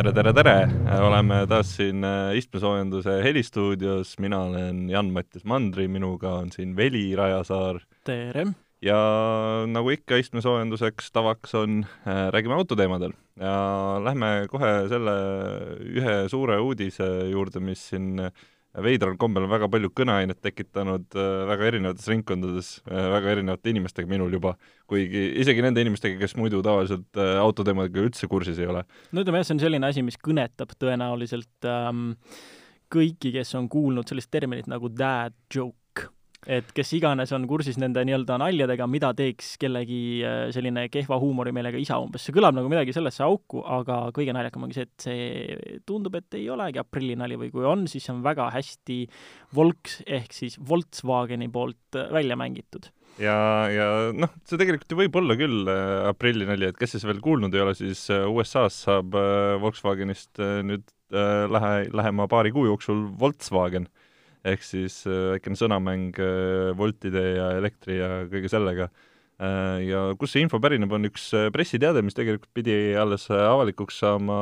tere, tere, tere! oleme taas siin äh, istmesoojenduse helistuudios, mina olen Jan-Mattias Mandri, minuga on siin Veli Rajasaar. tere! ja nagu ikka istmesoojenduseks tavaks on, äh, räägime autoteemadel ja lähme kohe selle ühe suure uudise juurde, mis siin äh, veidral kombel on väga palju kõneainet tekitanud äh, väga erinevates ringkondades äh, väga erinevate inimestega minul juba, kuigi isegi nende inimestega, kes muidu tavaliselt äh, autoteemadega üldse kursis ei ole. no ütleme jah, see on selline asi, mis kõnetab tõenäoliselt ähm, kõiki, kes on kuulnud sellist terminit nagu dad joke et kes iganes on kursis nende nii-öelda naljadega, mida teeks kellegi äh, selline kehva huumorimeelega isa umbes. see kõlab nagu midagi sellesse auku, aga kõige naljakam ongi see, et see tundub, et ei olegi aprillinali või kui on, siis see on väga hästi Volks ehk siis Volkswageni poolt äh, välja mängitud ja, ja noh, see tegelikult ju võib olla küll äh, aprillinali, et kes siis veel kuulnud ei ole, siis USA-s saab Volkswagenist nüüd lähe, lähema paari kuu jooksul Volkswagen ehk siis äh, väikene sõnamäng äh, voltide ja elektri ja kõige sellega. Äh, ja kust see info pärineb, on üks pressiteade, mis tegelikult pidi alles avalikuks saama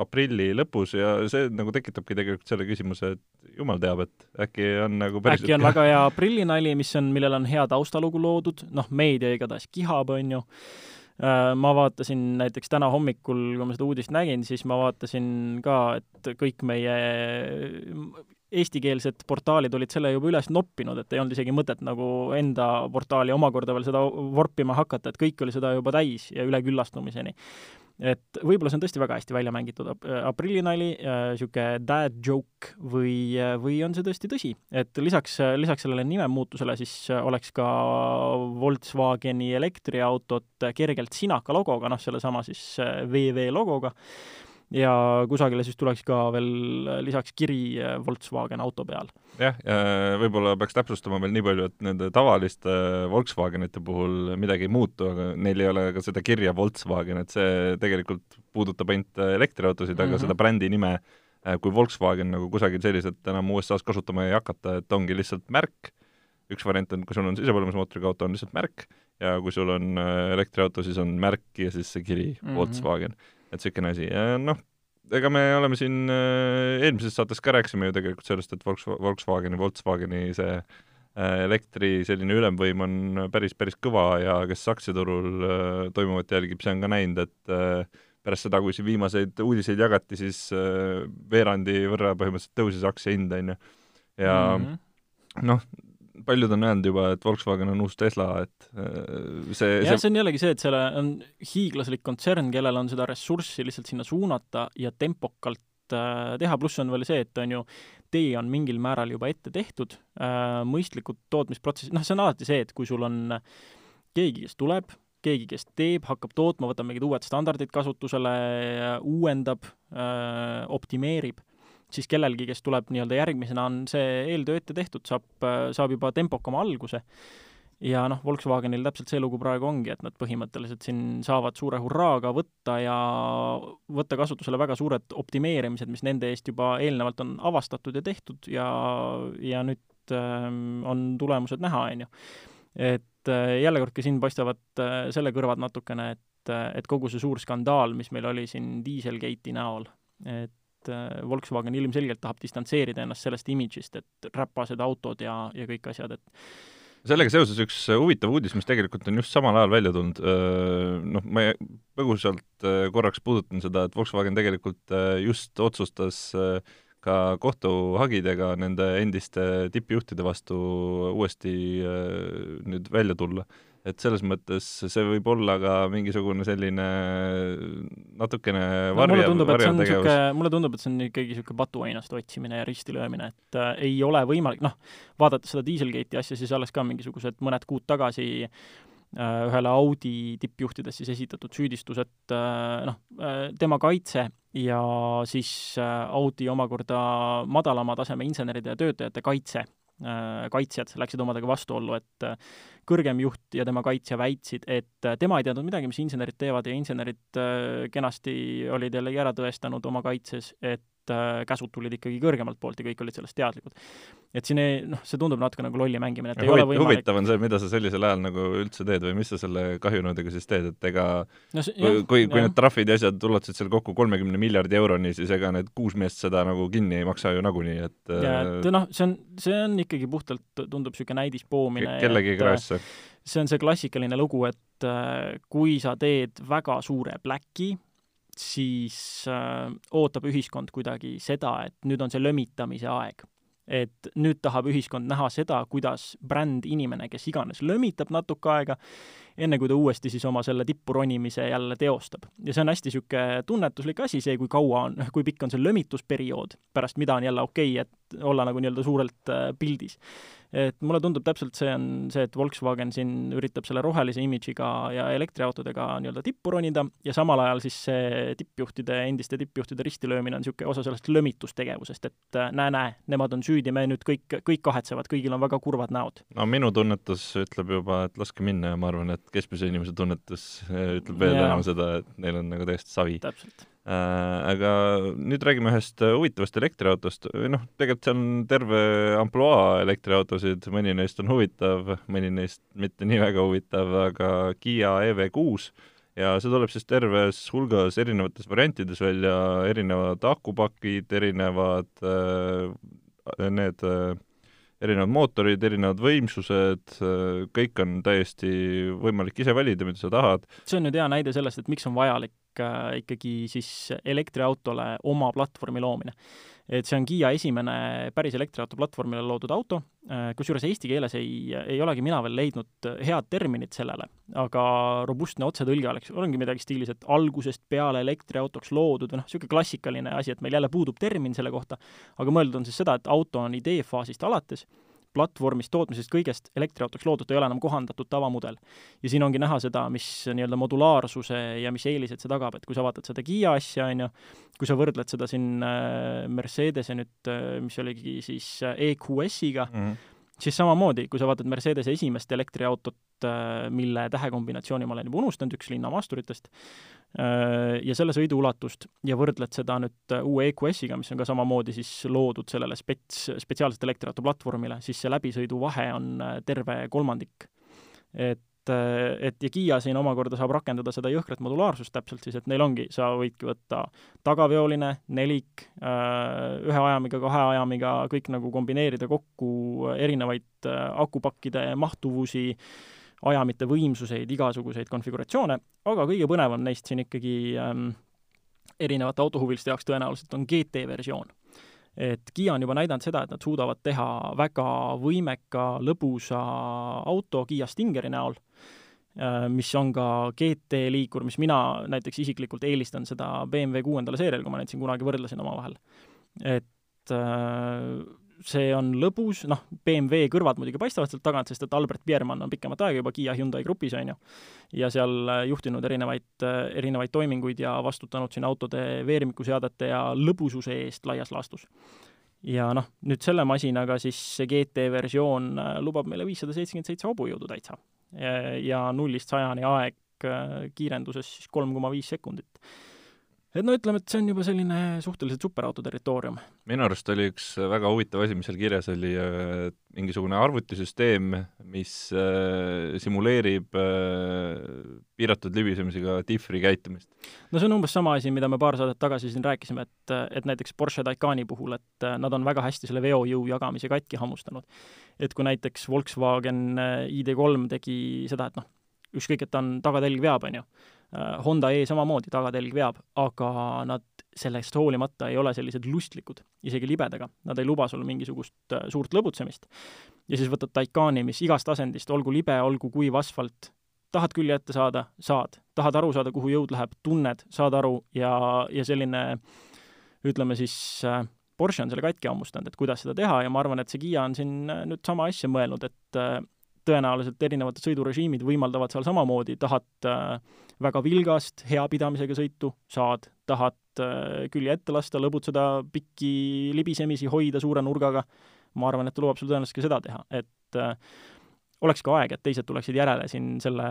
aprilli lõpus ja see nagu tekitabki tegelikult selle küsimuse, et jumal teab, et äkki on nagu päris äkki on väga hea aprillinali, mis on, millel on hea taustalugu loodud, noh, meedia igatahes kihab, on ju ma vaatasin näiteks täna hommikul, kui ma seda uudist nägin, siis ma vaatasin ka, et kõik meie eestikeelsed portaalid olid selle juba üles noppinud, et ei olnud isegi mõtet nagu enda portaali omakorda veel seda vorpima hakata, et kõik oli seda juba täis ja üleküllastumiseni. et võib-olla see on tõesti väga hästi välja mängitud aprillinali niisugune äh, dad joke või, või on see tõesti tõsi, et lisaks, lisaks sellele nimemuutusele siis oleks ka Volkswageni elektriautot kergelt sinaka logoga, noh, sellesama siis VV logoga ja kusagile siis tuleks ka veel lisaks kiri äh, Volkswagen auto peal. jah, võib-olla peaks täpsustama veel nii palju, et nende tavaliste Volkswagenite puhul midagi ei muutu, aga neil ei ole ka seda kirja Volkswagen, et see tegelikult puudutab ainult elektriautosid mm, -hmm. aga mhm. seda brändi nime kui Volkswagen nagu kusagil selliselt enam USA-s kasutama ei hakata, et ongi lihtsalt märk, üks variant on, kui sul on sisepõlemismootoriga auto, on lihtsalt märk, ja kui sul on elektriauto, siis on märk ja siis see kiri mm -hmm. Volkswagen et niisugune asi ja noh, ega me oleme siin äh, eelmises saates ka rääkisime ju tegelikult sellest, et Volks-, Volkswageni, Volkswageni see äh, elektri selline ülemvõim on päris, päris kõva ja kes aktsiaturul äh, toimuvat jälgib, see on ka näinud, et pärast seda, kui siin viimaseid uudiseid jagati, siis veerandi võrra põhimõtteliselt tõusis aktsia hind, on ju. ja mm -hmm. noh, paljud on öelnud juba, et Volkswagen on uus Tesla, et äh, see jah see..., see on jällegi see, et selle on hiiglaslik kontsern, kellel on seda ressurssi lihtsalt sinna suunata ja tempokalt äh, teha, pluss on veel see, et on ju, tee on mingil määral juba ette tehtud, äh, mõistlikud tootmisprotsessid, noh, see on alati see, et kui sul on keegi, kes tuleb, keegi, kes teeb, hakkab tootma, võtab mingid uued standardid kasutusele, uuendab, optimeerib siis kellelgi, kes tuleb nii-öelda järgmisena, on see eeltöö ette tehtud, saab, saab juba tempokama alguse. ja noh, Volkswagenil täpselt see lugu praegu ongi, et nad põhimõtteliselt siin saavad suure hurraaga võtta ja võtta kasutusele väga suured optimeerimised, mis nende eest juba eelnevalt on avastatud ja tehtud ja, ja nüüd äh, on tulemused näha, on ju. et äh, jälle kord ka siin paistavad äh, selle kõrvad natukene, et, et kogu see suur skandaal, mis meil oli siin Dieselgate'i näol, et et äh, Volkswagen ilmselgelt tahab distantseerida ennast sellest imidžist, et räpased autod ja, ja kõik asjad, et sellega seoses üks huvitav uudis, mis tegelikult on just samal ajal välja tulnud, äh, noh, ma põgusalt äh, korraks puudutan seda, et Volkswagen tegelikult just otsustas ka kohtuhagidega nende endiste tippjuhtide vastu uuesti nüüd välja tulla et selles mõttes see võib olla ka mingisugune selline natukene varja, no, varjategevus. mulle tundub, et see on ikkagi niisugune patuainast otsimine ja ristilöömine, et äh, ei ole võimalik, noh, vaadates seda Dieselgate'i asja, siis alles ka mingisugused mõned kuud tagasi äh, ühele Audi tippjuhtidest siis esitatud süüdistused äh,, noh äh,, tema kaitse ja siis äh, Audi omakorda madalama taseme inseneride ja töötajate kaitse Äh, kaitsjad läksid omadega vastuollu, et äh, kõrgem juht ja tema kaitsja väitsid, et äh, tema ei teadnud midagi, mis insenerid teevad ja insenerid kenasti olid jällegi ära tõestanud oma kaitses, et äh, käsud tulid ikkagi kõrgemalt poolt ja kõik olid sellest teadlikud. et siin ei, noh, see tundub natuke nagu lolli mängimine, et ei Huvit, ole võimalik huvitav on see, mida sa sellisel ajal nagu üldse teed või mis sa selle kahjunõudega siis teed, et ega no, see, kui, kui, kui need trahvid ja asjad ulatusid seal kokku kolmekümne miljardi euroni, siis ega need kuus meest seda nagu kinni ei maksa ju nagunii, et ja et noh, see on, see on ikkagi puhtalt, tundub niisugune näidispoomine. kellegi kraesse. see on see klassikaline lugu, et äh, kui sa teed väga suure pläki, siis äh, ootab ühiskond kuidagi seda, et nüüd on see lömitamise aeg. et nüüd tahab ühiskond näha seda, kuidas brändinimene, kes iganes, lömitab natuke aega, enne kui ta uuesti siis oma selle tippu ronimise jälle teostab. ja see on hästi niisugune tunnetuslik asi, see, kui kaua on, kui pikk on see lömitusperiood, pärast mida on jälle okei okay,, et olla nagu nii-öelda suurelt äh, pildis et mulle tundub täpselt see on see, et Volkswagen siin üritab selle rohelise imidžiga ja elektriautodega nii-öelda tippu ronida ja samal ajal siis see tippjuhtide, endiste tippjuhtide ristilöömine on niisugune osa sellest lömitustegevusest, et näe-näe, nemad on süüdi, me nüüd kõik, kõik kahetsevad, kõigil on väga kurvad näod. no minu tunnetus ütleb juba, et laske minna ja ma arvan, et keskmise inimese tunnetus eh, ütleb veel enam seda, et neil on nagu täiesti savi. täpselt Äh, aga nüüd räägime ühest äh, huvitavast elektriautost, või noh, tegelikult see on terve ampluaa elektriautosid, mõni neist on huvitav, mõni neist mitte nii väga huvitav, aga Kiia EV6 ja see tuleb siis terves hulgas erinevates variantides välja, erinevad akupakid, erinevad äh, need erinevad mootorid, erinevad võimsused, kõik on täiesti võimalik ise valida, mida sa tahad. see on nüüd hea näide sellest, et miks on vajalik Äh, ikkagi siis elektriautole oma platvormi loomine. Et see on Kiia esimene päris elektriauto platvormile loodud auto, kusjuures eesti keeles ei, ei olegi mina veel leidnud head terminit sellele, aga robustne otsetõlge oleks, ongi midagi stiilis, et algusest peale elektriautoks loodud või noh, niisugune klassikaline asi, et meil jälle puudub termin selle kohta, aga mõeldud on siis seda, et auto on ideefaasist alates platvormist, tootmisest, kõigest elektriautoks loodud, ta ei ole enam kohandatud tavamudel. ja siin ongi näha seda, mis nii-öelda modulaarsuse ja mis eelised see tagab, et kui sa vaatad seda Kiia asja, on ju, kui sa võrdled seda siin äh, Mercedese nüüd, äh, mis oligi siis äh, EQS-iga mm, -hmm siis samamoodi, kui sa vaatad Mercedese esimest elektriautot, mille tähekombinatsiooni ma olen juba unustanud, üks linnamaasturitest, Äh, ja selle sõidu ulatust ja võrdled seda nüüd äh, uue EQS-iga, mis on ka samamoodi siis loodud sellele spets, spetsiaalselt elektriauto platvormile, siis see läbisõiduvahe on äh, terve kolmandik. et, et ja Kiia siin omakorda saab rakendada seda jõhkrat modulaarsust täpselt siis, et neil ongi, sa võidki võtta tagaveoline, nelik, ühe ajamiga, kahe ajamiga, kõik nagu kombineerida kokku erinevaid akupakkide mahtuvusi, ajamite võimsuseid, igasuguseid konfiguratsioone, aga kõige põnevam neist siin ikkagi ähm, erinevate autohuviliste jaoks tõenäoliselt on GT versioon. et Kiia on juba näidanud seda, et nad suudavad teha väga võimeka, lõbusa auto Kiia Stingeri näol äh,, mis on ka GT liikur, mis mina näiteks isiklikult eelistan seda BMW kuuendale seeriale, kui ma neid siin kunagi võrdlesin omavahel. et äh, see on lõbus, noh, BMW kõrvad muidugi paistavad sealt tagant, sest et Albert Biermann on pikemat aega juba Kiia Hyundai grupis, on ju, ja seal äh, juhtinud erinevaid, äh, erinevaid toiminguid ja vastutanud siin autode veermikuseadete ja lõbususe eest laias laastus. ja noh, nüüd selle masinaga siis see GT versioon äh, lubab meile viissada seitsekümmend seitse hobujõudu täitsa. Ja nullist sajani aeg kiirenduses siis kolm koma viis sekundit et no ütleme, et see on juba selline suhteliselt superauto territoorium. minu arust oli üks väga huvitav asi, mis seal kirjas oli, äh, mingisugune arvutisüsteem, mis äh, simuleerib äh, piiratud libisemisega Diffri käitumist. no see on umbes sama asi, mida me paar saadet tagasi siin rääkisime, et, et näiteks Porsche Taycani puhul, et nad on väga hästi selle veojõu jagamise katki hammustanud. et kui näiteks Volkswagen ID3 tegi seda, et noh, ükskõik, et ta on tagatelg veab, on ju Äh, Honda E samamoodi tagatelg veab, aga nad sellest hoolimata ei ole sellised lustlikud, isegi libedega, nad ei luba sul mingisugust äh, suurt lõbutsemist. ja siis võtad Taycani, mis igast asendist, olgu libe, olgu kuiv asfalt, tahad külje ette saada, saad, tahad aru saada, kuhu jõud läheb, tunned, saad aru ja, ja selline ütleme siis äh, Porsche on selle katki hammustanud, et kuidas seda teha ja ma arvan, et see Kiia on siin nüüd sama asja mõelnud, et tõenäoliselt erinevad sõidurežiimid võimaldavad seal samamoodi, tahad äh, väga vilgast, hea pidamisega sõitu, saad, tahad äh, külje ette lasta, lõbutseda, pikki libisemisi hoida suure nurgaga, ma arvan, et ta lubab sul tõenäoliselt ka seda teha, et äh, oleks ka aeg, et teised tuleksid järele siin selle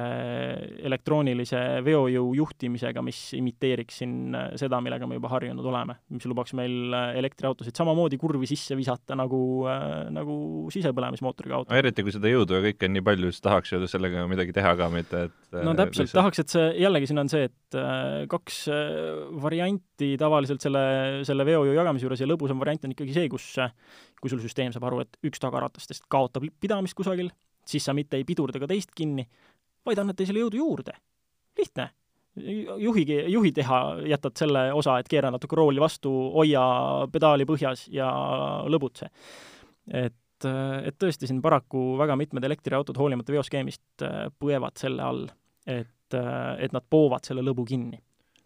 elektroonilise veojõu juhtimisega, mis imiteeriks siin äh, seda, millega me juba harjunud oleme, mis lubaks meil äh, elektriautosid samamoodi kurvi sisse visata nagu, äh, nagu sisepõlemismootoriga auto. eriti, kui seda jõudu ja kõike on nii palju, siis tahaks ju sellega midagi teha ka, mitte et no täpselt lihtsalt..., tahaks, et see, jällegi siin on see, et kaks varianti tavaliselt selle, selle veojõu jagamise juures ja lõbusam variant on ikkagi see, kus kui sul süsteem saab aru, et üks tagaratastest kaotab pidamist kusagil, siis sa mitte ei pidurda ka teist kinni, vaid annad teisele jõudu juurde. lihtne. juhigi, juhi teha jätad selle osa, et keera natuke rooli vastu, hoia pedaali põhjas ja lõbutse. et, et tõesti siin paraku väga mitmed elektriautod, hoolimata veoskeemist, põevad selle all, et, et nad poovad selle lõbu kinni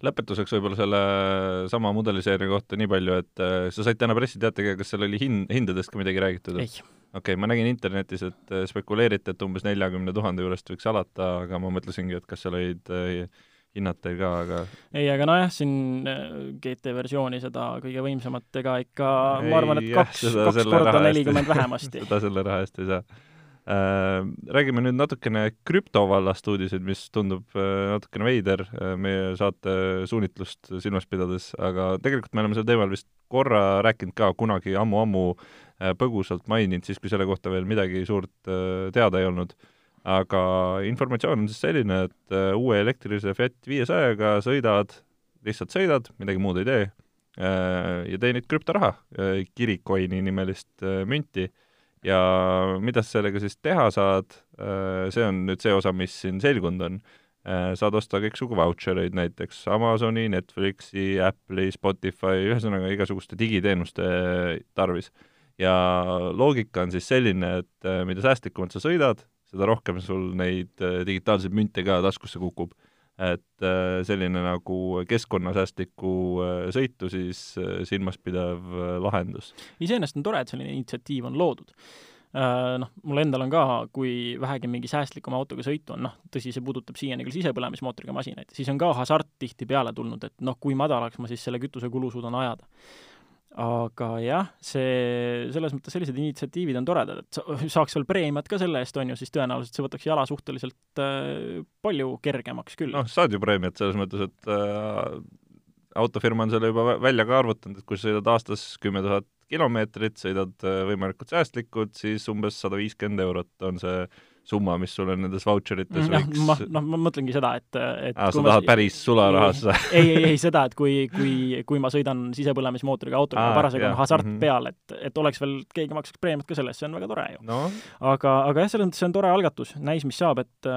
lõpetuseks võib-olla selle sama mudeliseeria kohta nii palju, et sa said täna pressiteatega, kas seal oli hin-, hindadest ka midagi räägitud? ei okei okay,, ma nägin internetis, et äh, spekuleeriti, et umbes neljakümne tuhande juurest võiks alata, aga ma mõtlesingi, et kas seal olid äh, hinnad teil ka, aga ei, aga nojah, siin äh, GT versiooni seda kõige võimsamat, ega ikka ei, ma arvan, et kaks, kaks korda nelikümmend vähemasti seda selle raha eest ei saa. Räägime nüüd natukene krüptovallast uudiseid, mis tundub äh, natukene veider äh, meie saate suunitlust silmas pidades, aga tegelikult me oleme sel teemal vist korra rääkinud ka kunagi ammu-ammu Äh, põgusalt maininud, siis kui selle kohta veel midagi suurt äh, teada ei olnud. aga informatsioon on siis selline, et äh, uue elektrilise Fiat viiesajaga sõidad, lihtsalt sõidad, midagi muud ei tee, ja teenid krüptoraha, Kirikoini nimelist münti, ja mida sa sellega siis teha saad, see on nüüd see osa, mis siin selgunud on. Saad osta kõiksugu vautšereid näiteks Amazoni, Netflixi, Apple'i, Spotify, ühesõnaga igasuguste digiteenuste tarvis. Ja loogika on siis selline, et äh, mida säästlikumalt sa sõidad, seda rohkem sul neid äh, digitaalseid münte ka taskusse kukub. Et äh, selline nagu keskkonnasäästlikku sõitu siis silmas pidav lahendus. iseenesest on tore, et selline initsiatiiv on loodud noh, mul endal on ka, kui vähegi mingi säästlikuma autoga sõitu on, noh, tõsi, see puudutab siiani küll sisepõlemismootoriga masinaid, siis on ka hasart tihtipeale tulnud, et noh, kui madalaks ma siis selle kütusekulu suudan ajada aga jah, see, selles mõttes sellised initsiatiivid on toredad, et saaks veel preemiat ka selle eest, on ju, siis tõenäoliselt see võtaks jala suhteliselt äh, palju kergemaks küll. noh, saad ju preemiat selles mõttes, et äh, autofirma on selle juba välja ka arvutanud, et kui sa sõidad aastas kümme tuhat kilomeetrit, sõidad äh, võimalikult säästlikult, siis umbes sada viiskümmend eurot on see äh, summa, mis sul on nendes vautšerites mm, võiks noh, noh, ma mõtlengi seda, et, et aa, sa tahad ma... päris sularahas ei, ei, ei seda, et kui, kui, kui ma sõidan sisepõlemismootoriga autoga ja parasjagu on hasart mm -hmm. peal, et, et oleks veel, keegi maksaks preemiat ka selle eest, see on väga tore ju. No.. aga, aga jah, selles mõttes see on tore algatus, näis, mis saab, et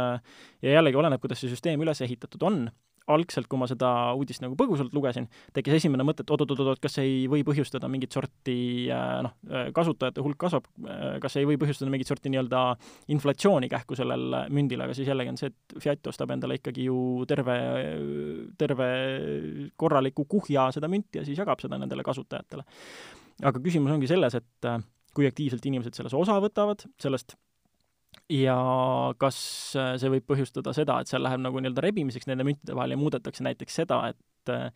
ja jällegi oleneb, kuidas see süsteem üles ehitatud on algselt, kui ma seda uudist nagu põgusalt lugesin, tekkis esimene mõte, et oot-oot-oot, kas see ei või põhjustada mingit sorti äh, noh, äh, kasutajate hulk kasvab, äh, kas see ei või põhjustada mingit sorti nii-öelda inflatsiooni kähku sellel mündil, aga siis jällegi on see, et Fiat ostab endale ikkagi ju terve, terve korraliku kuhja seda münti ja siis jagab seda nendele kasutajatele. aga küsimus ongi selles, et kui aktiivselt inimesed selles osa võtavad, sellest ja kas äh, see võib põhjustada seda, et seal läheb nagu nii-öelda rebimiseks nende müntide vahel ja muudetakse näiteks seda, et äh,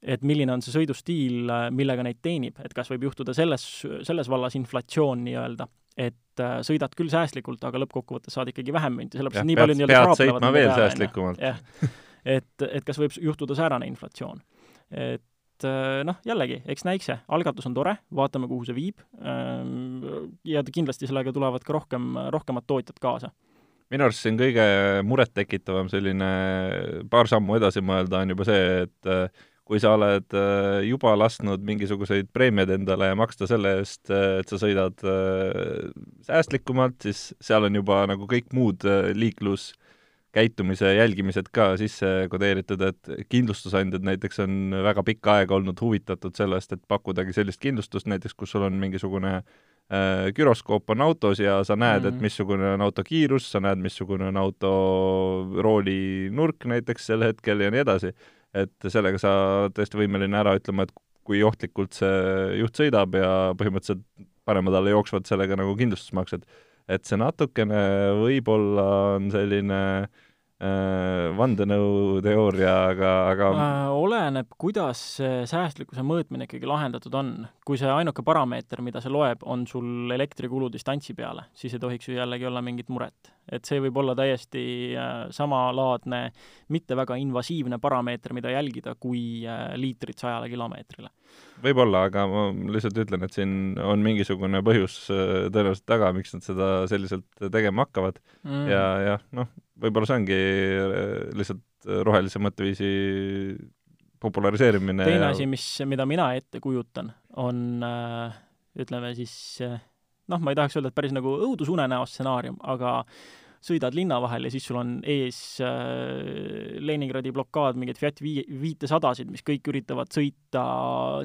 et milline on see sõidustiil, äh, millega neid teenib, et kas võib juhtuda selles, selles vallas inflatsioon nii-öelda, et sõidad küll säästlikult, aga lõppkokkuvõttes saad ikkagi vähem münti, sellepärast et nii palju nii-öelda sõitma veel säästlikumalt. et, et kas võib juhtuda säärane inflatsioon. et et äh, noh, jällegi, eks näikse, algatus on tore, vaatame, kuhu see viib, ähm, ja kindlasti sellega tulevad ka rohkem, rohkemad tootjad kaasa. Minu arust siin kõige murettekitavam selline paar sammu edasi mõelda on juba see, et äh, kui sa oled äh, juba lasknud mingisuguseid preemiaid endale maksta selle eest, et sa sõidad säästlikumalt, siis seal on juba nagu kõik muud liiklus käitumise jälgimised ka sisse kodeeritud, et kindlustusandjad näiteks on väga pikka aega olnud huvitatud sellest, et pakkudagi sellist kindlustust näiteks, kus sul on mingisugune äh, güroskoop on autos ja sa näed mm, -hmm. et missugune on auto kiirus, sa näed, missugune on auto rooli nurk näiteks sel hetkel ja nii edasi. et sellega sa oled tõesti võimeline ära ütlema, et kui ohtlikult see juht sõidab ja põhimõtteliselt panema talle jooksvalt sellega nagu kindlustusmaksed et see natukene võib-olla on selline äh, vandenõuteooria, aga, aga äh, oleneb, kuidas see säästlikkuse mõõtmine ikkagi lahendatud on. kui see ainuke parameeter, mida see loeb, on sul elektrikulu distantsi peale, siis ei tohiks ju jällegi olla mingit muret. et see võib olla täiesti äh, samalaadne, mitte väga invasiivne parameeter, mida jälgida, kui äh, liitrid sajale kilomeetrile võib-olla, aga ma lihtsalt ütlen, et siin on mingisugune põhjus äh, tõenäoliselt taga, miks nad seda selliselt tegema hakkavad mm. ja, ja noh, võib-olla see ongi äh, lihtsalt rohelise mõtteviisi populariseerimine teine ja... asi, mis, mida mina ette kujutan, on äh, ütleme siis noh, ma ei tahaks öelda, et päris nagu õudusunenäo stsenaarium, aga sõidad linna vahel ja siis sul on ees äh, Leningradi blokaad, mingid Fiat vii-, viitesadasid, mis kõik üritavad sõita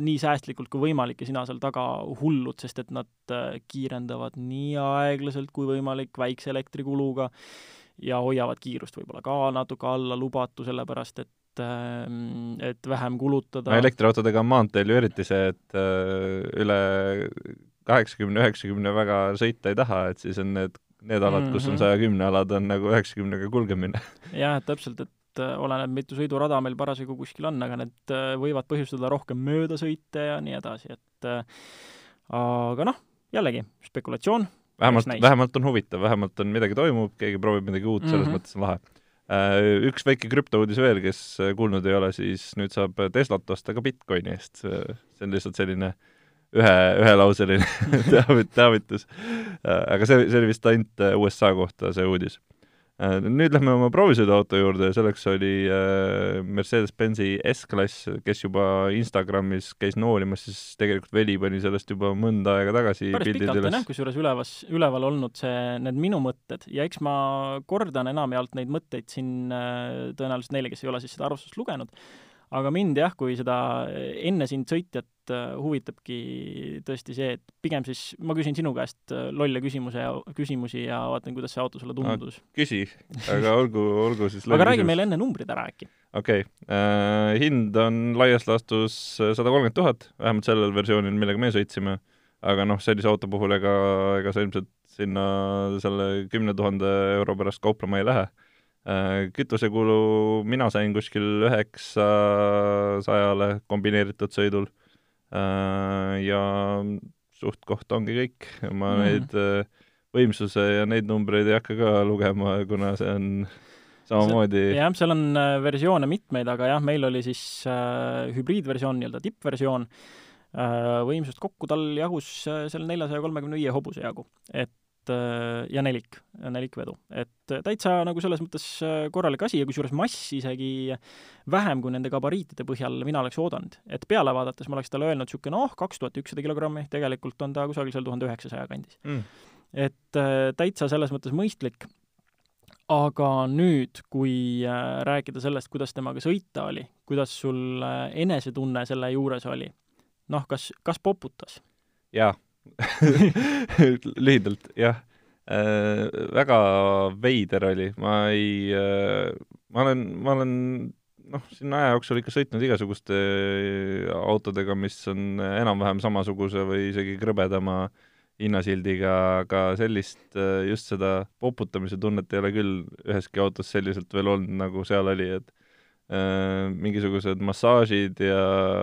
nii säästlikult kui võimalik ja sina seal taga hullud, sest et nad äh, kiirendavad nii aeglaselt kui võimalik, väikse elektrikuluga ja hoiavad kiirust võib-olla ka natuke alla lubatu, sellepärast et ähm, et vähem kulutada. no elektriautodega on maanteel ju eriti see, et äh, üle kaheksakümne, üheksakümne väga sõita ei taha, et siis on need need alad mm, -hmm. kus on mhm. saja kümne alad, on nagu üheksakümnega kulgemine. jah, täpselt, et äh, oleneb, mitu sõidurada meil parasjagu kuskil on, aga need äh, võivad põhjustada rohkem möödasõite ja nii edasi, et aga noh, jällegi, spekulatsioon. Vähemalt, vähemalt on huvitav, vähemalt on midagi toimub, keegi proovib midagi uut, selles mm -hmm. mõttes on lahe. Üks väike krüptouudis veel, kes kuulnud ei ole, siis nüüd saab Teslat osta ka Bitcoini eest. see on lihtsalt selline äh, ühe, ühelauseline teavit-, teavitus. aga see, see oli vist ainult äh, USA kohta, see uudis. Äh, nüüd lähme oma proovisõiduauto juurde, selleks oli äh, Mercedes-Benzi S-klass, kes juba Instagramis käis noolimas, siis tegelikult Veli pani sellest juba mõnda aega tagasi päris pikalt on jah, kusjuures ülevas, üleval olnud see, need minu mõtted. Ja eks ma kordan enamjaolt neid mõtteid siin tõenäoliselt neile, kes ei ole siis seda arvustust lugenud, aga mind jah, kui seda enne sind sõitjat äh, huvitabki tõesti see, et pigem siis ma küsin sinu käest äh, lolle küsimuse ja küsimusi ja vaatan, kuidas see auto sulle tundus. küsi, aga olgu, olgu siis aga räägi meile enne numbrid ära äkki. okei okay. äh,, hind on laias laastus sada kolmkümmend tuhat, vähemalt sellel versioonil, millega me sõitsime, aga noh, sellise auto puhul ega, ega sa ilmselt sinna selle kümne tuhande euro pärast kauplema ei lähe Äh, kütusekulu mina sain kuskil üheksasajale kombineeritud sõidul äh, ja suht-koht ongi kõik, ma mm. neid äh, võimsuse ja neid numbreid ei hakka ka lugema, kuna see on samamoodi jah, seal on versioone mitmeid, aga jah, meil oli siis äh, hübriidversioon, nii-öelda tippversioon äh,, võimsust kokku tal jagus selle neljasaja kolmekümne viie hobuse jagu. et Äh, ja nelik, nelikvedu. et äh, täitsa nagu selles mõttes äh, korralik asi ja kusjuures mass isegi vähem kui nende gabariitide põhjal mina oleks oodanud. et peale vaadates ma oleks talle öelnud niisugune noh, kaks tuhat ükssada kilogrammi, tegelikult on ta kusagil seal tuhande üheksasaja kandis mm.. et täitsa selles mõttes mõistlik, aga nüüd, kui rääkida sellest, kuidas temaga sõita oli, kuidas sul enesetunne selle juures oli, noh, kas, kas poputas? jaa lühidalt, jah äh,. väga veider oli, ma ei äh,, ma olen, ma olen noh, siin aja jooksul ikka sõitnud igasuguste äh, autodega, mis on enam-vähem samasuguse või isegi krõbedama hinnasildiga, aga sellist, äh, just seda poputamise tunnet ei ole küll üheski autos selliselt veel olnud, nagu seal oli, et mingisugused massaažid ja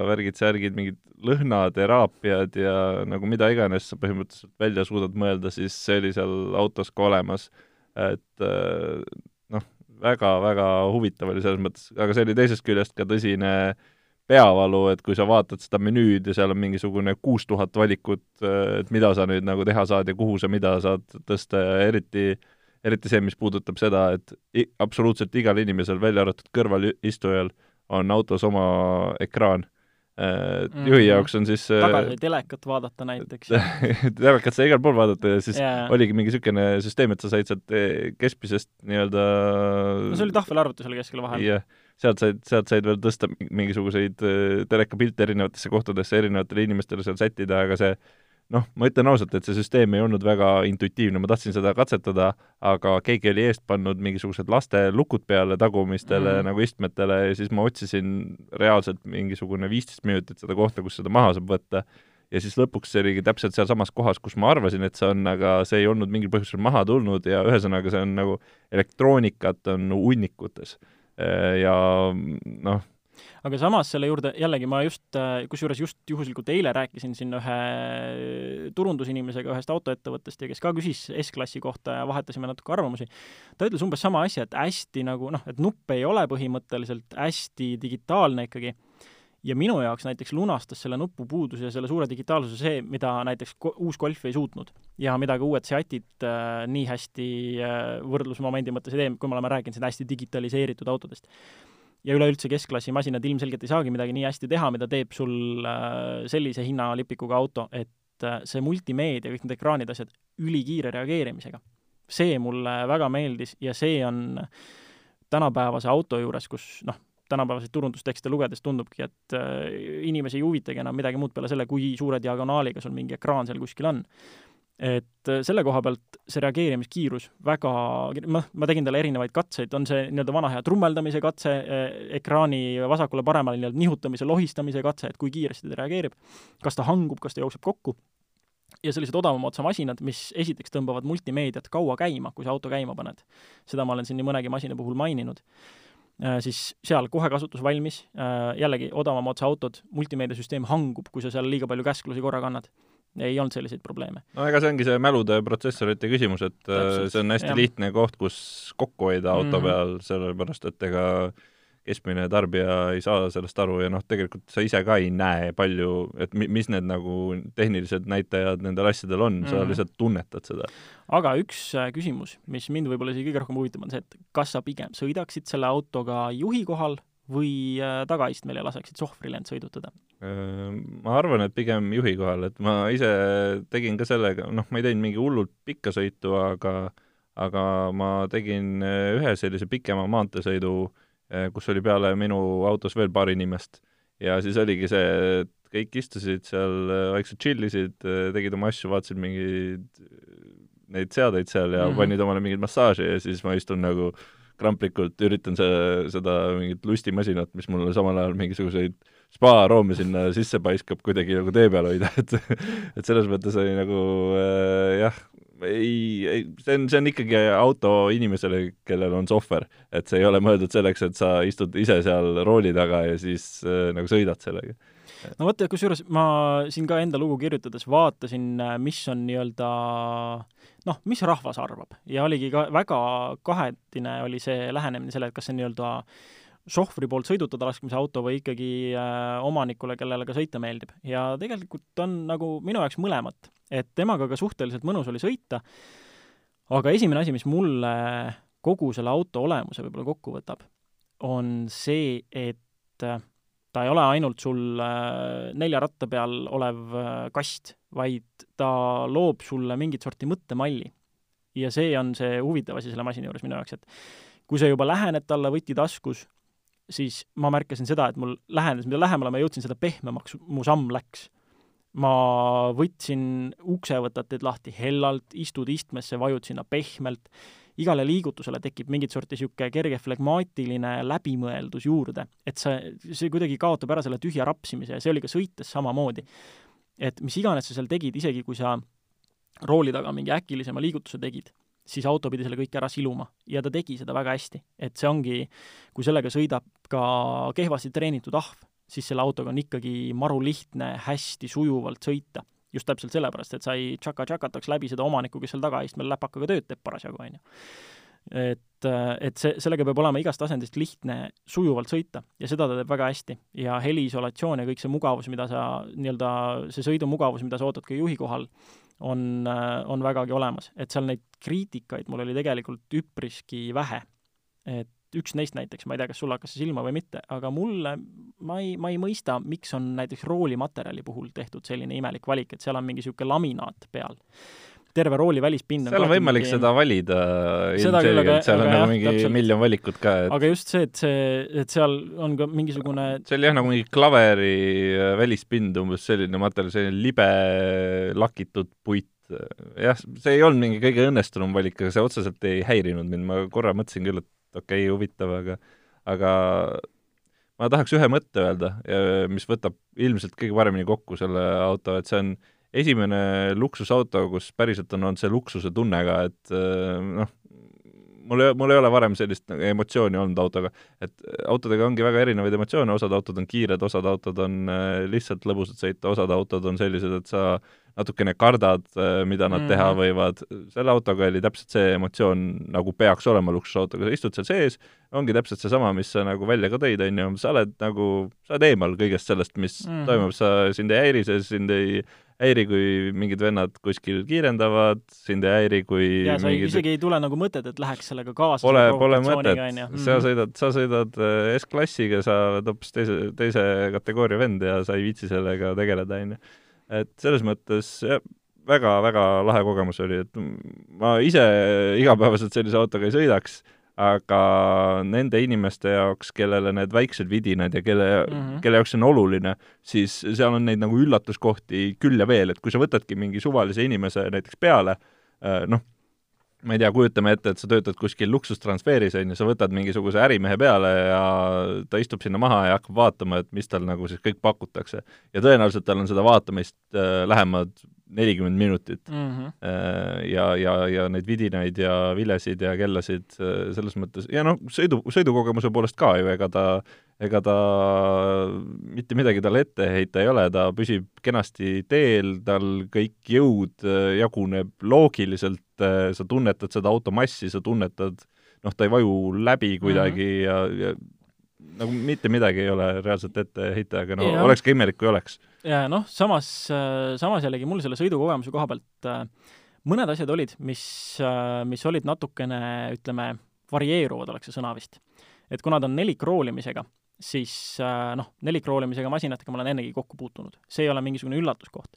värgid-särgid, mingid lõhnateraapiad ja nagu mida iganes sa põhimõtteliselt välja suudad mõelda, siis see oli seal autos ka olemas. et äh, noh, väga-väga huvitav oli selles mõttes, aga see oli teisest küljest ka tõsine peavalu, et kui sa vaatad seda menüüd ja seal on mingisugune kuus tuhat valikut, et mida sa nüüd nagu teha saad ja kuhu sa mida saad tõsta ja eriti äh, eriti see, mis puudutab seda, et absoluutselt igal inimesel, välja arvatud kõrvalistujal, on autos oma ekraan. Mm juhi jaoks on siis tagasi telekat vaadata näiteks telekat sai igal pool vaadata ja siis yeah. oligi mingi niisugune süsteem, et sa said sealt eh, keskmisest nii-öelda no see oli tahvelarvutus oli keskel vahel. jah, sealt said, sealt said veel tõsta mingisuguseid telekapilte erinevatesse kohtadesse, erinevatele inimestele seal sättida, aga see noh, ma ütlen ausalt, et see süsteem ei olnud väga intuitiivne, ma tahtsin seda katsetada, aga keegi oli eest pannud mingisugused laste lukud peale tagumistele mm. nagu istmetele ja siis ma otsisin reaalselt mingisugune viisteist minutit seda kohta, kus seda maha saab võtta ja siis lõpuks see oligi täpselt sealsamas kohas, kus ma arvasin, et see on, aga see ei olnud mingil põhjusel maha tulnud ja ühesõnaga, see on nagu elektroonikat on hunnikutes. Ja noh, aga samas selle juurde jällegi ma just, kusjuures just juhuslikult eile rääkisin siin ühe turundusinimesega ühest autoettevõttest ja kes ka küsis S-klassi kohta ja vahetasime natuke arvamusi. ta ütles umbes sama asja, et hästi nagu noh, et nuppe ei ole põhimõtteliselt, hästi digitaalne ikkagi ja minu jaoks näiteks lunastas selle nupupuuduse ja selle suure digitaalsuse see, mida näiteks uus Golf ei suutnud. ja mida ka uued Seatid äh, nii hästi äh, võrdlusmomendi mõttes ei tee, kui me oleme rääkinud siin hästi digitaliseeritud autodest. Ja üleüldse keskklassi masinad ilmselgelt ei saagi midagi nii hästi teha, mida teeb sul äh, sellise hinnalipikuga auto, et äh, see multimeedia, kõik need ekraanid, asjad, ülikiire reageerimisega. see mulle väga meeldis ja see on tänapäevase auto juures, kus noh, tänapäevaseid turundustekste lugedes tundubki, et äh, inimesi ei huvitagi enam midagi muud peale selle, kui suure diagonaaliga sul mingi ekraan seal kuskil on. Et äh, selle koha pealt see reageerimiskiirus väga, noh, ma tegin talle erinevaid katseid, on see nii-öelda vana hea trummeldamise katse, äh, ekraani vasakule-paremale nii-öelda nihutamise, lohistamise katse, et kui kiiresti ta reageerib, kas ta hangub, kas ta jookseb kokku ja sellised odavama otsa masinad, mis esiteks tõmbavad multimeediat kaua käima, kui sa auto käima paned. seda ma olen siin nii mõnegi masina puhul maininud Äh, siis seal kohe kasutus valmis, jällegi odavama otsa autod, multimeediasüsteem hangub, kui sa seal liiga palju käsklusi korraga annad. Ei olnud selliseid probleeme. no ega see ongi see mälude protsessorite küsimus, et äh, Täpselt, see on hästi jah. lihtne koht, kus kokku hoida auto mm -hmm. peal, sellepärast et ega keskmine tarbija ei saa sellest aru ja noh, tegelikult sa ise ka ei näe palju, et mi-, mis need nagu tehnilised näitajad nendel asjadel on mm, -hmm. sa mhm. lihtsalt tunnetad seda. aga üks äh, küsimus, mis mind võib-olla isegi kõige rohkem huvitab, on see, et kas sa pigem sõidaksid selle autoga juhi kohal või äh, tagaistmel ja laseksid sohvrile end sõidutada? Äh, ma arvan, et pigem juhi kohal, et ma ise tegin ka sellega, noh, ma ei teinud mingi hullult pikka sõitu, aga aga ma tegin ühe sellise pikema maanteesõidu äh, kus oli peale minu autos veel paar inimest. ja siis oligi see, et kõik istusid seal, vaikselt chill isid, eh, tegid oma asju, vaatasid mingeid neid seadeid seal ja mm -hmm. panid omale mingeid massaaže ja siis ma istun nagu kramplikult üritan see, seda mingit lustimasinat, mis mulle samal ajal mingisuguseid spaaroome sinna sisse paiskab, kuidagi nagu tee peal hoida, et et selles mõttes oli nagu äh, jah, ei, ei, see on, see on ikkagi auto inimesele, kellel on sohver. et see ei ole mõeldud selleks, et sa istud ise seal rooli taga ja siis äh, nagu sõidad sellega. no vot, kusjuures ma siin ka enda lugu kirjutades vaatasin, äh, mis on nii-öelda noh, mis rahvas arvab ja oligi ka väga kahetine oli see lähenemine selle, et kas see nii-öelda sohvri poolt sõidutada laskmise auto või ikkagi äh, omanikule, kellele ka sõita meeldib. ja tegelikult on nagu minu jaoks mõlemat et temaga ka suhteliselt mõnus oli sõita, aga esimene asi, mis mulle kogu selle auto olemuse võib-olla kokku võtab, on see, et ta ei ole ainult sul äh, nelja ratta peal olev äh, kast, vaid ta loob sulle mingit sorti mõttemalli. ja see on see huvitav asi selle masina juures minu jaoks, et kui sa juba lähened talle võti taskus, siis ma märkasin seda, et mul lähenes, mida lähemale ma jõudsin, seda pehmemaks mu samm läks ma võtsin uksevõtateid lahti hellalt, istud istmesse, vajud sinna pehmelt, igale liigutusele tekib mingit sorti niisugune kerge flegmaatiline läbimõeldus juurde, et sa, see kuidagi kaotab ära selle tühja rapsimise ja see oli ka sõites samamoodi. et mis iganes sa seal tegid, isegi kui sa rooli taga mingi äkilisema liigutuse tegid, siis auto pidi selle kõik ära siluma ja ta tegi seda väga hästi. et see ongi, kui sellega sõidab ka kehvasti treenitud ahv, siis selle autoga on ikkagi maru lihtne hästi sujuvalt sõita. just täpselt sellepärast, et sa ei tšaka-tšakataks läbi seda omanikku, kes seal tagaistmel läpakaga tööd teeb parasjagu, on ju. et, et see, sellega peab olema igast asendist lihtne sujuvalt sõita ja seda ta teeb väga hästi. ja heliisolatsioon ja kõik see mugavus, mida sa, nii-öelda see sõidumugavus, mida sa ootad ka juhi kohal, on, on vägagi olemas. et seal neid kriitikaid mul oli tegelikult üpriski vähe. et üks neist näiteks, ma ei tea, kas sulle hakkas see silma või mitte, aga mulle, ma ei, ma ei mõista, miks on näiteks roolimaterjali puhul tehtud selline imelik valik, et seal on mingi niisugune laminaat peal. Terve rooli välispind on seal on võimalik mingi... seda valida ilmselgelt, seal on nagu mingi täpselt. miljon valikut ka et.... aga just see, et see, et seal on ka mingisugune see oli jah, nagu mingi klaveri äh, välispind, umbes selline materjal, selline libe lakitud puit, jah, see ei olnud mingi kõige õnnestunum valik, aga see otseselt ei häirinud mind, ma korra mõtlesin küll, et okei okay,, huvitav, aga aga ma tahaks ühe mõtte öelda, mis võtab ilmselt kõige paremini kokku selle auto, et see on esimene luksusauto, kus päriselt on olnud see luksuse tunne ka, et noh, mul ei, mul ei ole varem sellist nagu emotsiooni olnud autoga, et autodega ongi väga erinevaid emotsioone, osad autod on kiired, osad autod on äh, lihtsalt lõbusad sõita, osad autod on sellised, et sa natukene kardad, äh, mida nad mm. -hmm. teha võivad, selle autoga oli täpselt see emotsioon, nagu peaks olema luksusautoga, sa istud seal sees, ongi täpselt seesama, mis sa nagu välja ka tõid, on ju, sa oled nagu, sa oled eemal kõigest sellest, mis mm. -hmm. toimub, sa, sind ei häiri see, sind ei häiri, kui mingid vennad kuskil kiirendavad, sind ei häiri, kui ja sa mingid... isegi ei tule nagu mõtet, et läheks sellega kaasa. Pole, pole mõtet, sa mhm. sõidad, sa sõidad äh, S-klassiga, sa oled hoopis teise, teise kategooria vend ja sa ei viitsi sellega tegeleda, on ju. et selles mõttes jah, väga-väga lahe kogemus oli, et ma ise igapäevaselt sellise autoga ei sõidaks aga nende inimeste jaoks, kellele need väiksed vidinad ja kelle mm, -hmm. kelle jaoks see on oluline, siis seal on neid nagu üllatuskohti küll ja veel, et kui sa võtadki mingi suvalise inimese näiteks peale, äh, noh, ma ei tea, kujutame ette, et sa töötad kuskil luksustransferis, on ju, sa võtad mingisuguse ärimehe peale ja ta istub sinna maha ja hakkab vaatama, et mis tal nagu siis kõik pakutakse. ja tõenäoliselt tal on seda vaatamist äh, lähemad nelikümmend minutit mm. -hmm. ja, ja, ja neid vidinaid ja vilesid ja kellasid äh, selles mõttes, ja noh, sõidu, sõidukogemuse poolest ka ju, ega ta, ega ta mitte midagi talle ette heita ei ole, ta püsib kenasti teel, tal kõik jõud äh, jaguneb loogiliselt, sa tunnetad seda auto massi, sa tunnetad noh, ta ei vaju läbi kuidagi mm -hmm. ja, ja nagu mitte midagi ei ole reaalselt ette heita, aga no ja. oleks ka imelik, kui oleks. ja noh, samas, äh, samas jällegi mul selle sõidukogemuse koha pealt äh, mõned asjad olid, mis, äh, mis olid natukene, ütleme, varieeruvad, oleks see sõna vist. et kuna ta on nelikroolimisega, siis noh, nelikroolimisega masinatega ma olen ennegi kokku puutunud, see ei ole mingisugune üllatuskoht.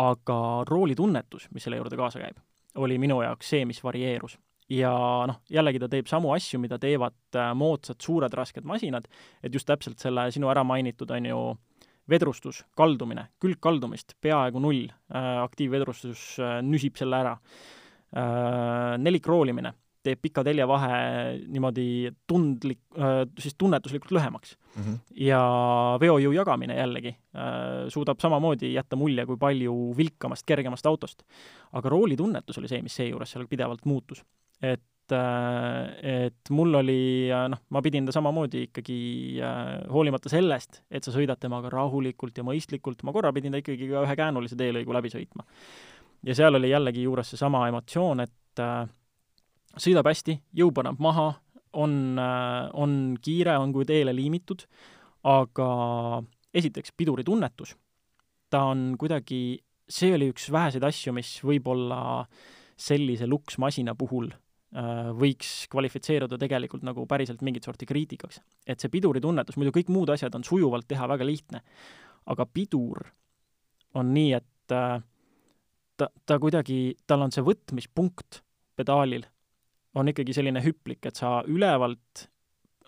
aga roolitunnetus, mis selle juurde kaasa käib, oli minu jaoks see, mis varieerus ja noh, jällegi ta teeb samu asju, mida teevad äh, moodsad suured rasked masinad, et just täpselt selle sinu ära mainitud, on ju, vedrustus, kaldumine, külgkaldumist peaaegu null, äh, aktiivvedrustus äh, nüsib selle ära. Nelikroolimine teeb pika telje vahe niimoodi tundlik, siis tunnetuslikult lühemaks mm. -hmm. ja veojõu jagamine jällegi suudab samamoodi jätta mulje kui palju vilkamast, kergemast autost. aga roolitunnetus oli see, mis seejuures seal pidevalt muutus et, äh, et mul oli, noh, ma pidin ta samamoodi ikkagi äh, hoolimata sellest, et sa sõidad temaga rahulikult ja mõistlikult, ma korra pidin ta ikkagi ka ühe käänulise teelõigu läbi sõitma. ja seal oli jällegi juures seesama emotsioon, et äh, sõidab hästi, jõu paneb maha, on äh,, on kiire, on kui teele liimitud, aga esiteks piduritunnetus, ta on kuidagi, see oli üks väheseid asju, mis võib-olla sellise luksmasina puhul Äh, võiks kvalifitseeruda tegelikult nagu päriselt mingit sorti kriitikaks. et see piduritunnetus, muidu kõik muud asjad on sujuvalt teha väga lihtne, aga pidur on nii, et äh, ta, ta kuidagi, tal on see võtmispunkt pedaalil, on ikkagi selline hüplik, et sa ülevalt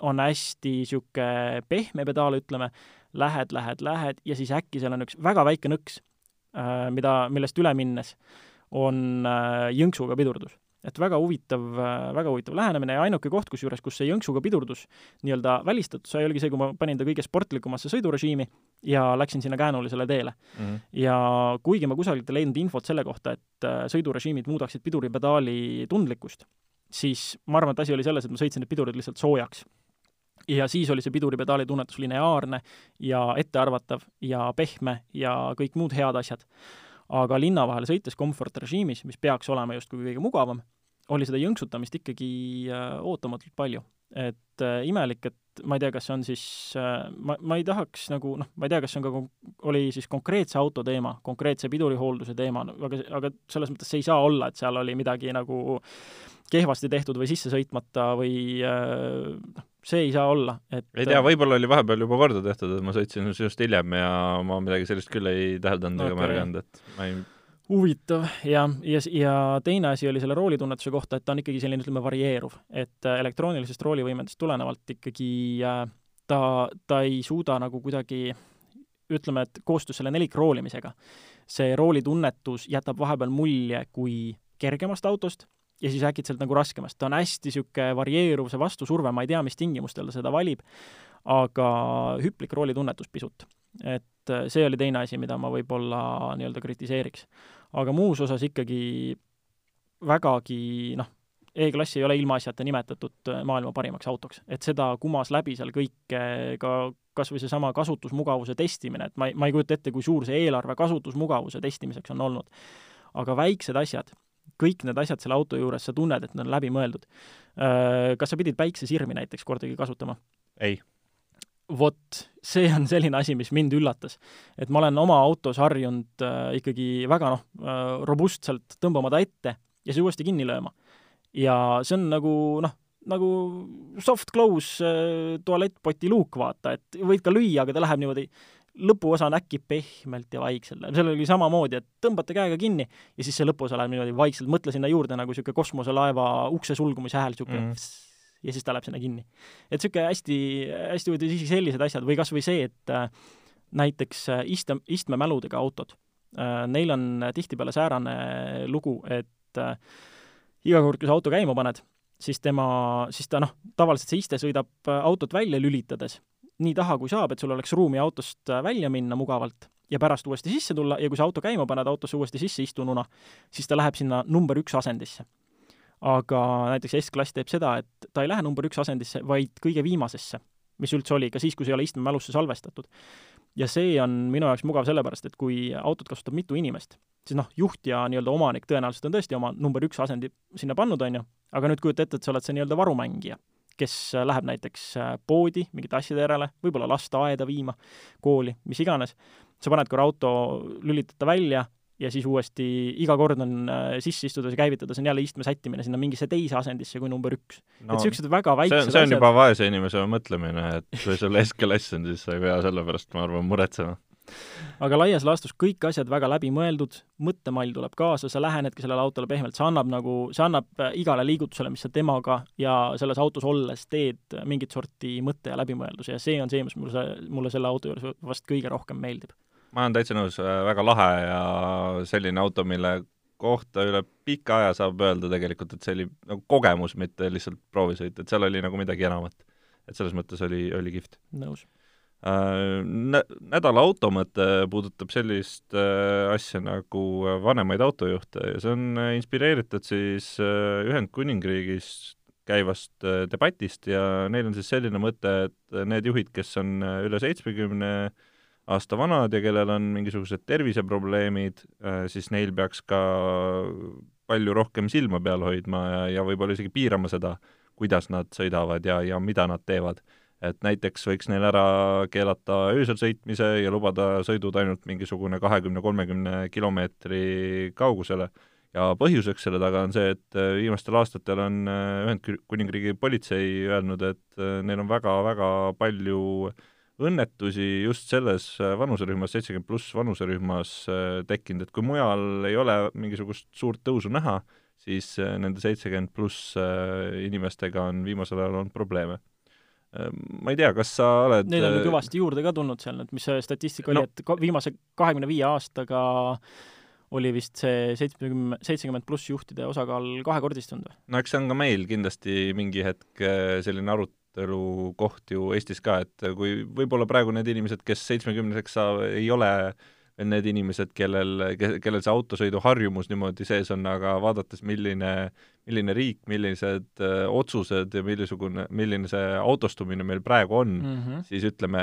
on hästi niisugune pehme pedaal, ütleme, lähed, lähed, lähed ja siis äkki seal on üks väga väike nõks, äh, mida, millest üle minnes on jõnksuga pidurdus et väga huvitav, väga huvitav lähenemine ja ainuke koht, kusjuures, kus see jõnksuga pidurdus nii-öelda välistatud sai, oligi see, kui ma panin ta kõige sportlikumasse sõidurežiimi ja läksin sinna käänulisele teele mm. -hmm. ja kuigi ma kusagilt ei leidnud infot selle kohta, et äh, sõidurežiimid muudaksid piduripedaali tundlikkust, siis ma arvan, et asi oli selles, et ma sõitsin need pidurid lihtsalt soojaks ja siis oli see piduripedaali tunnetus lineaarne ja ettearvatav ja pehme ja kõik muud head asjad. Aga linna vahel sõites komfortrežiimis, mis peaks olema justkui kõige mugavam, oli seda jõnksutamist ikkagi äh, ootamatult palju. et äh, imelik, et ma ei tea, kas see on siis äh,, ma, ma ei tahaks nagu noh, ma ei tea, kas see on ka, oli siis konkreetse auto teema, konkreetse pidurihoolduse teema, aga, aga selles mõttes see ei saa olla, et seal oli midagi nagu kehvasti tehtud või sisse sõitmata või äh, noh, see ei saa olla, et ei tea, võib-olla oli vahepeal juba korda tehtud, et ma sõitsin sinust hiljem ja ma midagi sellist küll ei täheldanud okay. ega märganud, et ma ei huvitav ja, ja, ja teine asi oli selle roolitunnetuse kohta, et ta on ikkagi selline, ütleme, varieeruv, et äh, elektroonilisest roolivõimendust tulenevalt ikkagi äh, ta, ta ei suuda nagu kuidagi ütleme, et koostöös selle nelikroolimisega, see roolitunnetus jätab vahepeal mulje kui kergemast autost ja siis äkitselt nagu raskemast. ta on hästi niisugune varieeruv, see vastusurve, ma ei tea, mis tingimustel ta seda valib, aga hüplik roolitunnetus pisut. et äh, see oli teine asi, mida ma võib-olla nii-öelda kritiseeriks. aga muus osas ikkagi vägagi noh, E-klassi ei ole ilmaasjata nimetatud äh, maailma parimaks autoks, et seda kumas läbi seal kõike, ka kas või seesama kasutusmugavuse testimine, et ma ei, ma ei kujuta ette, kui suur see eelarve kasutusmugavuse testimiseks on olnud. aga väiksed asjad, kõik need asjad selle auto juures, sa tunned, et need on läbimõeldud. Äh, kas sa pidid päiksesirmi näiteks kordagi kasutama? ei. vot, see on selline asi, mis mind üllatas. et ma olen oma autos harjunud äh, ikkagi väga noh äh,, robustselt tõmbama ta ette ja siis uuesti kinni lööma. ja see on nagu noh, nagu soft close äh, tualettpoti luuk, vaata, et võid ka lüüa, aga ta läheb niimoodi lõpuosa on äkki pehmelt ja vaikselt, seal oli samamoodi, et tõmbate käega kinni ja siis see lõpuosa läheb niimoodi vaikselt, mõtle sinna juurde nagu niisugune kosmoselaeva ukse sulgumise hääl, niisugune mm. ja siis ta läheb sinna kinni. et niisugune hästi, hästi huvitav, isegi sellised asjad või kas või see, et äh, näiteks äh, iste, istmemäludega autod äh,, neil on tihtipeale säärane lugu, et äh, iga kord, kui sa auto käima paned, siis tema, siis ta noh, tavaliselt see iste sõidab äh, autot välja lülitades nii taha, kui saab, et sul oleks ruumi autost äh, välja minna mugavalt ja pärast uuesti sisse tulla ja kui sa auto käima paned, autosse uuesti sisse istununa, siis ta läheb sinna number üks asendisse. aga näiteks S-klass teeb seda, et ta ei lähe number üks asendisse, vaid kõige viimasesse, mis üldse oli, ka siis, kui see ei ole istmemälusse salvestatud. ja see on minu jaoks mugav sellepärast, et kui autot kasutab mitu inimest, siis noh, juht ja nii-öelda omanik tõenäoliselt on tõesti oma number üks asendi sinna pannud, on ju, aga nüüd kujuta ette, et sa oled see nii-öelda varumängija kes läheb näiteks äh, poodi mingite asjade järele, võib-olla lasteaeda viima, kooli, mis iganes, sa paned korra auto, lülitad ta välja ja siis uuesti iga kord on äh, sisse istudes ja käivitades on jälle istme sättimine sinna mingisse teise asendisse kui number üks no,. et niisugused väga väiksed see on, see on juba vaese inimese mõtlemine, et kui sul SKLS on, siis sa ei pea selle pärast, ma arvan, muretsema aga laias laastus kõik asjad väga läbimõeldud, mõttemall tuleb kaasa, sa lähenedki sellele autole pehmelt, see annab nagu, see annab äh, igale liigutusele, mis sa temaga ja selles autos olles teed, mingit sorti mõtte ja läbimõelduse ja see on see, mis mulle, mulle selle auto juures vast kõige rohkem meeldib. ma olen täitsa nõus, äh, väga lahe ja selline auto, mille kohta üle pika aja saab öelda tegelikult, et see oli nagu kogemus, mitte lihtsalt proovisõit, et seal oli nagu midagi enamat. et selles mõttes oli, oli kihvt. nõus Äh, nä-, nädala auto mõte puudutab sellist äh, asja nagu äh, vanemaid autojuhte ja see on inspireeritud siis Ühendkuningriigis käivast debatist ja neil on siis selline mõte, et need juhid, kes on üle seitsmekümne aasta vanad ja kellel on mingisugused terviseprobleemid, siis neil peaks ka palju rohkem silma peal hoidma ja, ja võib-olla isegi piirama seda, kuidas nad sõidavad ja, ja mida nad teevad et näiteks võiks neil ära keelata öösel sõitmise ja lubada sõidud ainult mingisugune kahekümne-kolmekümne kilomeetri kaugusele. ja põhjuseks selle taga on see, et äh, viimastel aastatel on äh, Ühendkuningriigi politsei öelnud, et äh, neil on väga-väga palju õnnetusi just selles vanuserühmas, seitsekümmend pluss vanuserühmas tekkinud, et kui mujal ei ole mingisugust suurt tõusu näha, siis nende seitsekümmend pluss inimestega on viimasel ajal olnud probleeme ma ei tea, kas sa oled Neid on ju äh, kõvasti juurde ka tulnud seal, et mis see statistika no. oli, et viimase kahekümne viie aastaga oli vist see seitsmekümne, seitsekümmend pluss juhtide osakaal kahekordistunud või? no eks see on ka meil kindlasti mingi hetk äh, selline arutelu koht ju Eestis ka, et kui võib-olla praegu need inimesed, kes seitsmekümneseks saavad, ei ole veel need inimesed, kellel, kellel see autosõiduharjumus niimoodi sees on, aga vaadates, milline milline riik, millised öö, äh, otsused ja millisugune, milline see autostumine meil praegu on mm, -hmm. siis ütleme,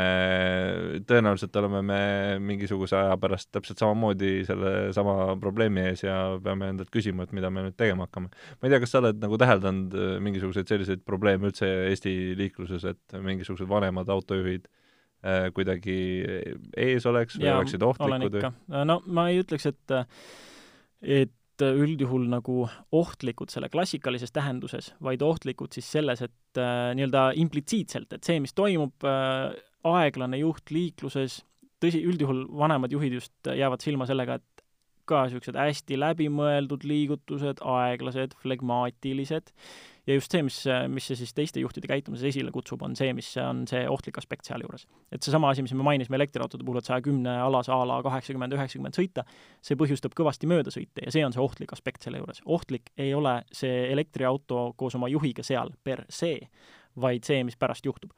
tõenäoliselt oleme me mingisuguse aja pärast täpselt samamoodi sellesama probleemi ees ja peame endalt küsima, et mida me nüüd tegema hakkame. ma ei tea, kas sa oled nagu täheldanud äh, mingisuguseid selliseid probleeme üldse Eesti liikluses, et mingisugused vanemad autojuhid kuidagi ees oleks või ja, oleksid ohtlikud? no ma ei ütleks, et et üldjuhul nagu ohtlikud selle klassikalises tähenduses, vaid ohtlikud siis selles, et äh, nii-öelda implitsiitselt, et see, mis toimub äh,, aeglane juht liikluses, tõsi, üldjuhul vanemad juhid just jäävad silma sellega, et ka niisugused hästi läbimõeldud liigutused, aeglased, flegmaatilised ja just see, mis, mis see siis teiste juhtide käitumises esile kutsub, on see, mis on see ohtlik aspekt sealjuures. et seesama asi, mis me mainisime elektriautode puhul, et saja kümne alas a la kaheksakümmend, üheksakümmend sõita, see põhjustab kõvasti möödasõite ja see on see ohtlik aspekt selle juures. ohtlik ei ole see elektriauto koos oma juhiga seal per se, vaid see, mis pärast juhtub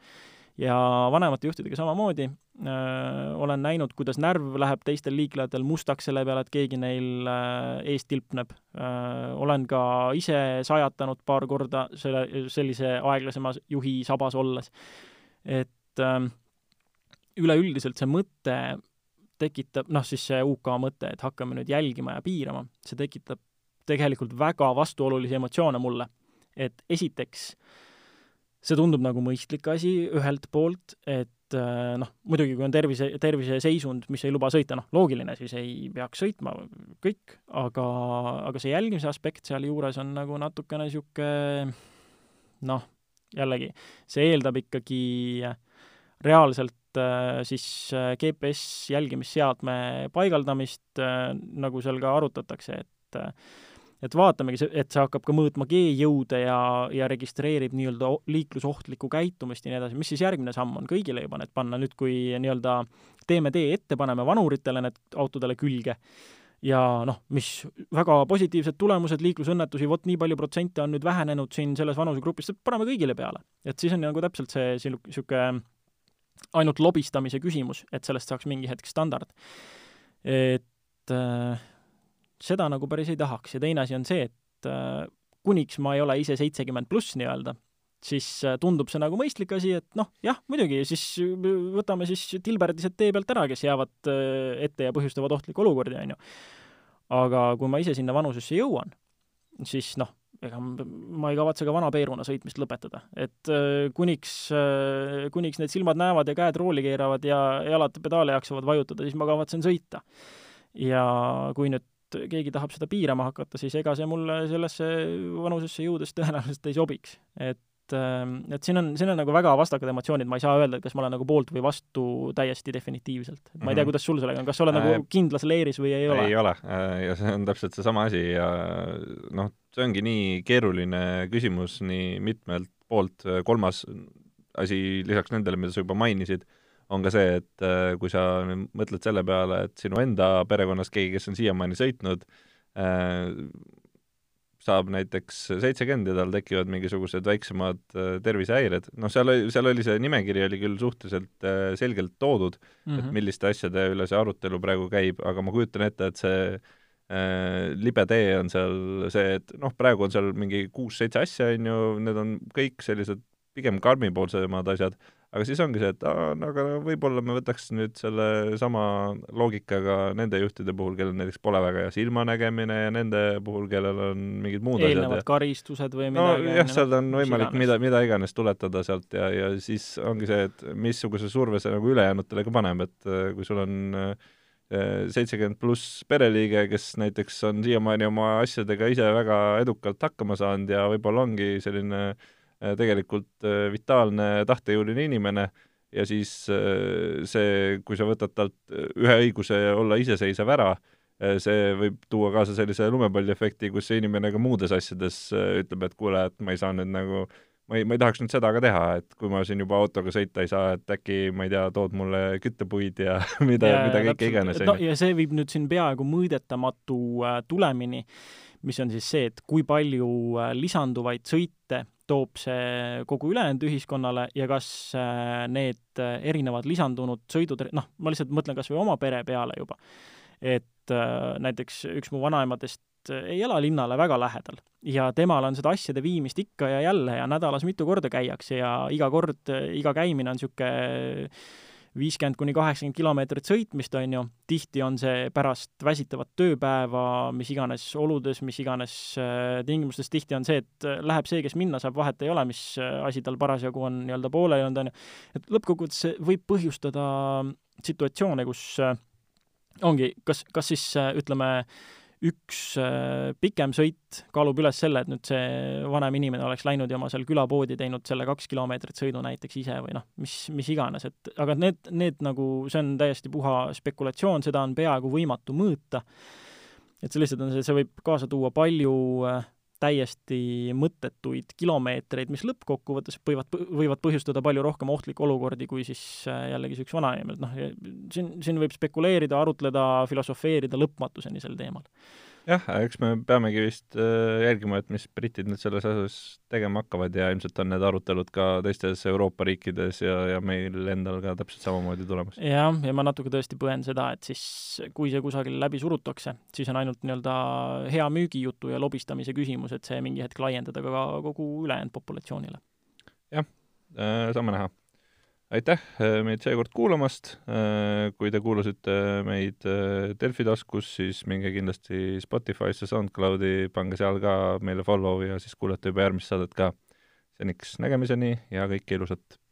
ja vanemate juhtidega samamoodi äh, olen näinud, kuidas närv läheb teistel liiklejatel mustaks selle peale, et keegi neil äh, ees tilpneb äh,. olen ka ise sajatanud paar korda selle, sellise aeglasema juhi sabas olles. et äh, üleüldiselt see mõte tekitab, noh siis see UK mõte, et hakkame nüüd jälgima ja piirama, see tekitab tegelikult väga vastuolulisi emotsioone mulle. et esiteks äh, see tundub nagu mõistlik asi ühelt poolt, et äh, noh, muidugi kui on tervise, terviseseisund, mis ei luba sõita, noh, loogiline, siis ei peaks sõitma kõik, aga, aga see jälgimise aspekt sealjuures on nagu natukene niisugune noh, jällegi, see eeldab ikkagi reaalselt äh, siis äh, GPS jälgimisseadme paigaldamist, nagu seal ka arutatakse, et et vaatamegi, et see hakkab ka mõõtma G-jõude ja, ja registreerib nii-öelda liiklusohtlikku käitumist ja nii edasi, mis siis järgmine samm on kõigile juba need panna, nüüd kui nii-öelda teeme tee ette, paneme vanuritele need autodele külge ja noh, mis väga positiivsed tulemused, liiklusõnnetusi, vot nii palju protsente on nüüd vähenenud siin selles vanusegrupis, paneme kõigile peale. et siis on nagu täpselt see niisugune ainult lobistamise küsimus, et sellest saaks mingi hetk standard. et äh, seda nagu päris ei tahaks ja teine asi on see, et äh, kuniks ma ei ole ise seitsekümmend pluss nii-öelda, siis äh, tundub see nagu mõistlik asi, et noh, jah, muidugi, siis võtame siis tilberdised tee pealt ära, kes jäävad äh, ette ja põhjustavad ohtlikke olukordi, on ju. aga kui ma ise sinna vanusesse jõuan, siis noh, ega ma ei kavatse ka vana Peeruna sõitmist lõpetada, et kuniks, kuniks need silmad näevad ja käed rooli keeravad ja jalad pedaale jaksavad vajutada, siis ma kavatsen sõita. ja kui nüüd keegi tahab seda piirama hakata, siis ega see mulle sellesse vanusesse jõudes tõenäoliselt ei sobiks. et, ähm, et siin on, siin on nagu väga vastakad emotsioonid, ma ei saa öelda, et kas ma olen nagu poolt või vastu täiesti definitiivselt. et ma ei tea, mhm. kuidas sul sellega on, kas sa oled nagu äh, nagu kindlas leeris või ei ole? ei ole äh, ja see on täpselt seesama asi ja noh, see ongi nii keeruline küsimus nii mitmelt poolt, kolmas asi lisaks nendele, mida sa juba mainisid on ka see, et äh, kui sa mõtled selle peale, et sinu enda perekonnas keegi, kes on siiamaani sõitnud, äh, saab näiteks seitsekümmend ja tal tekivad mingisugused väiksemad äh, tervisehäired, noh, seal oli, seal oli see nimekiri oli küll suhteliselt selgelt toodud mm, -hmm. et mhm. milliste asjade üle see arutelu praegu käib, aga ma kujutan ette, et see äh, libe tee on seal see, et noh, praegu on seal mingi kuus-seitse asja, on ju, need on kõik sellised pigem karmipoolsemad asjad, aga siis ongi see, et aa, no aga võib-olla me võtaks nüüd selle sama loogikaga nende juhtide puhul, kellel näiteks pole väga hea silmanägemine ja nende puhul, kellel on mingid muud eelnevad asjad. karistused või midagi. nojah, seal on võimalik mida, mida iganes tuletada sealt ja, ja siis ongi see, et missuguse surve see nagu ülejäänutele ka paneb, et äh, kui sul on äh, seitsekümmend pluss pereliige, kes näiteks on siiamaani oma asjadega ise väga edukalt hakkama saanud ja võib-olla ongi selline Äh, tegelikult äh, vitaalne tahtejõuline inimene ja siis äh, see, kui sa võtad talt ühe õiguse olla iseseisev ära, see võib tuua kaasa sellise lumepalliefekti, kus see inimene ka muudes asjades ütleb, et kuule, et ma ei saa nüüd nagu ma ei, ma ei tahaks nüüd seda ka teha, et kui ma siin juba autoga sõita ei saa, et äkki, ma ei tea, tood mulle küttepuid ja mida, mida kõike iganes. no ja see viib nüüd siin peaaegu mõõdetamatu tulemini, mis on siis see, et kui palju lisanduvaid sõite toob see kogu ülejäänud ühiskonnale ja kas äh, need äh, erinevad lisandunud sõidud, noh, ma lihtsalt mõtlen kas või oma pere peale juba, et äh, näiteks üks mu vanaemadest ei ela linnale väga lähedal ja temal on seda asjade viimist ikka ja jälle ja nädalas mitu korda käiakse ja iga kord, iga käimine on niisugune viiskümmend kuni kaheksakümmend kilomeetrit sõitmist, on ju, tihti on see pärast väsitavat tööpäeva, mis iganes oludes, mis iganes äh, tingimustes, tihti on see, et äh, läheb see, kes minna saab, vahet ei ole, mis äh, asi tal parasjagu on nii-öelda pooleli olnud, on ju. et lõppkokkuvõttes see võib põhjustada situatsioone, kus ongi, kas, kas siis ütleme, üks äh, pikem sõit kaalub üles selle, et nüüd see vanem inimene oleks läinud ja oma seal külapoodi teinud selle kaks kilomeetrit sõidu näiteks ise või noh, mis, mis iganes, et aga need, need nagu, see on täiesti puha spekulatsioon, seda on peaaegu võimatu mõõta. et see lihtsalt on see, see võib kaasa tuua palju äh, täiesti mõttetuid kilomeetreid, mis lõppkokkuvõttes võivad, võivad põhjustada palju rohkem ohtlikke olukordi kui siis äh, jällegi üks vanainimene, et noh, siin, siin võib spekuleerida, arutleda, filosofeerida lõpmatuseni sel teemal. Jah, eks me peamegi vist äh, jälgima, et mis britid nüüd selles asjas tegema hakkavad ja ilmselt on need arutelud ka teistes Euroopa riikides ja, ja meil endal ka täpselt samamoodi tulemas. jah, ja ma natuke tõesti põen seda, et siis kui see kusagil läbi surutakse, siis on ainult nii-öelda hea müügijutu ja lobistamise küsimus, et see mingi hetk laiendada ka kogu ülejäänud populatsioonile. jah, äh, saame näha aitäh äh, meid seekord kuulamast, äh, kui te kuulasite meid äh, Delfi taskus, siis minge kindlasti Spotify'sse, SoundCloudi, pange seal ka meile follow ja siis kuulete juba järgmist saadet ka. seniks nägemiseni ja kõike ilusat!